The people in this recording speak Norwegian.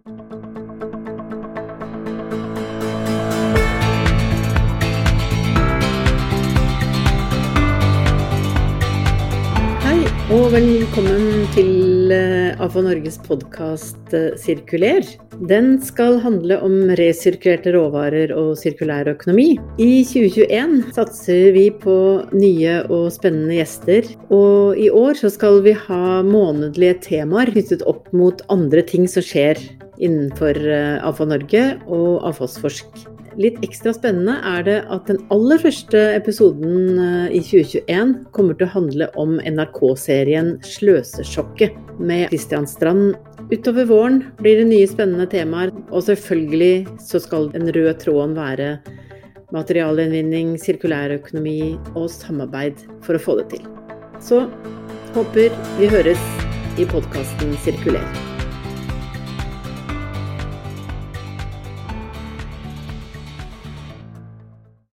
Hei, og velkommen til eh, AFA Norges podkast Sirkuler. Den skal handle om resirkulerte råvarer og sirkulær økonomi. I 2021 satser vi på nye og spennende gjester, og i år så skal vi ha månedlige temaer knyttet opp mot andre ting som skjer innenfor eh, AFA Norge og Avfallsforsk. Litt ekstra spennende er det at den aller første episoden eh, i 2021 kommer til å handle om NRK-serien Sløsesjokket med Christian Strand. Utover våren blir det nye spennende temaer, og selvfølgelig så skal den røde tråden være materialinnvinning, sirkulærøkonomi og samarbeid for å få det til. Så håper vi høres i podkasten Sirkuler.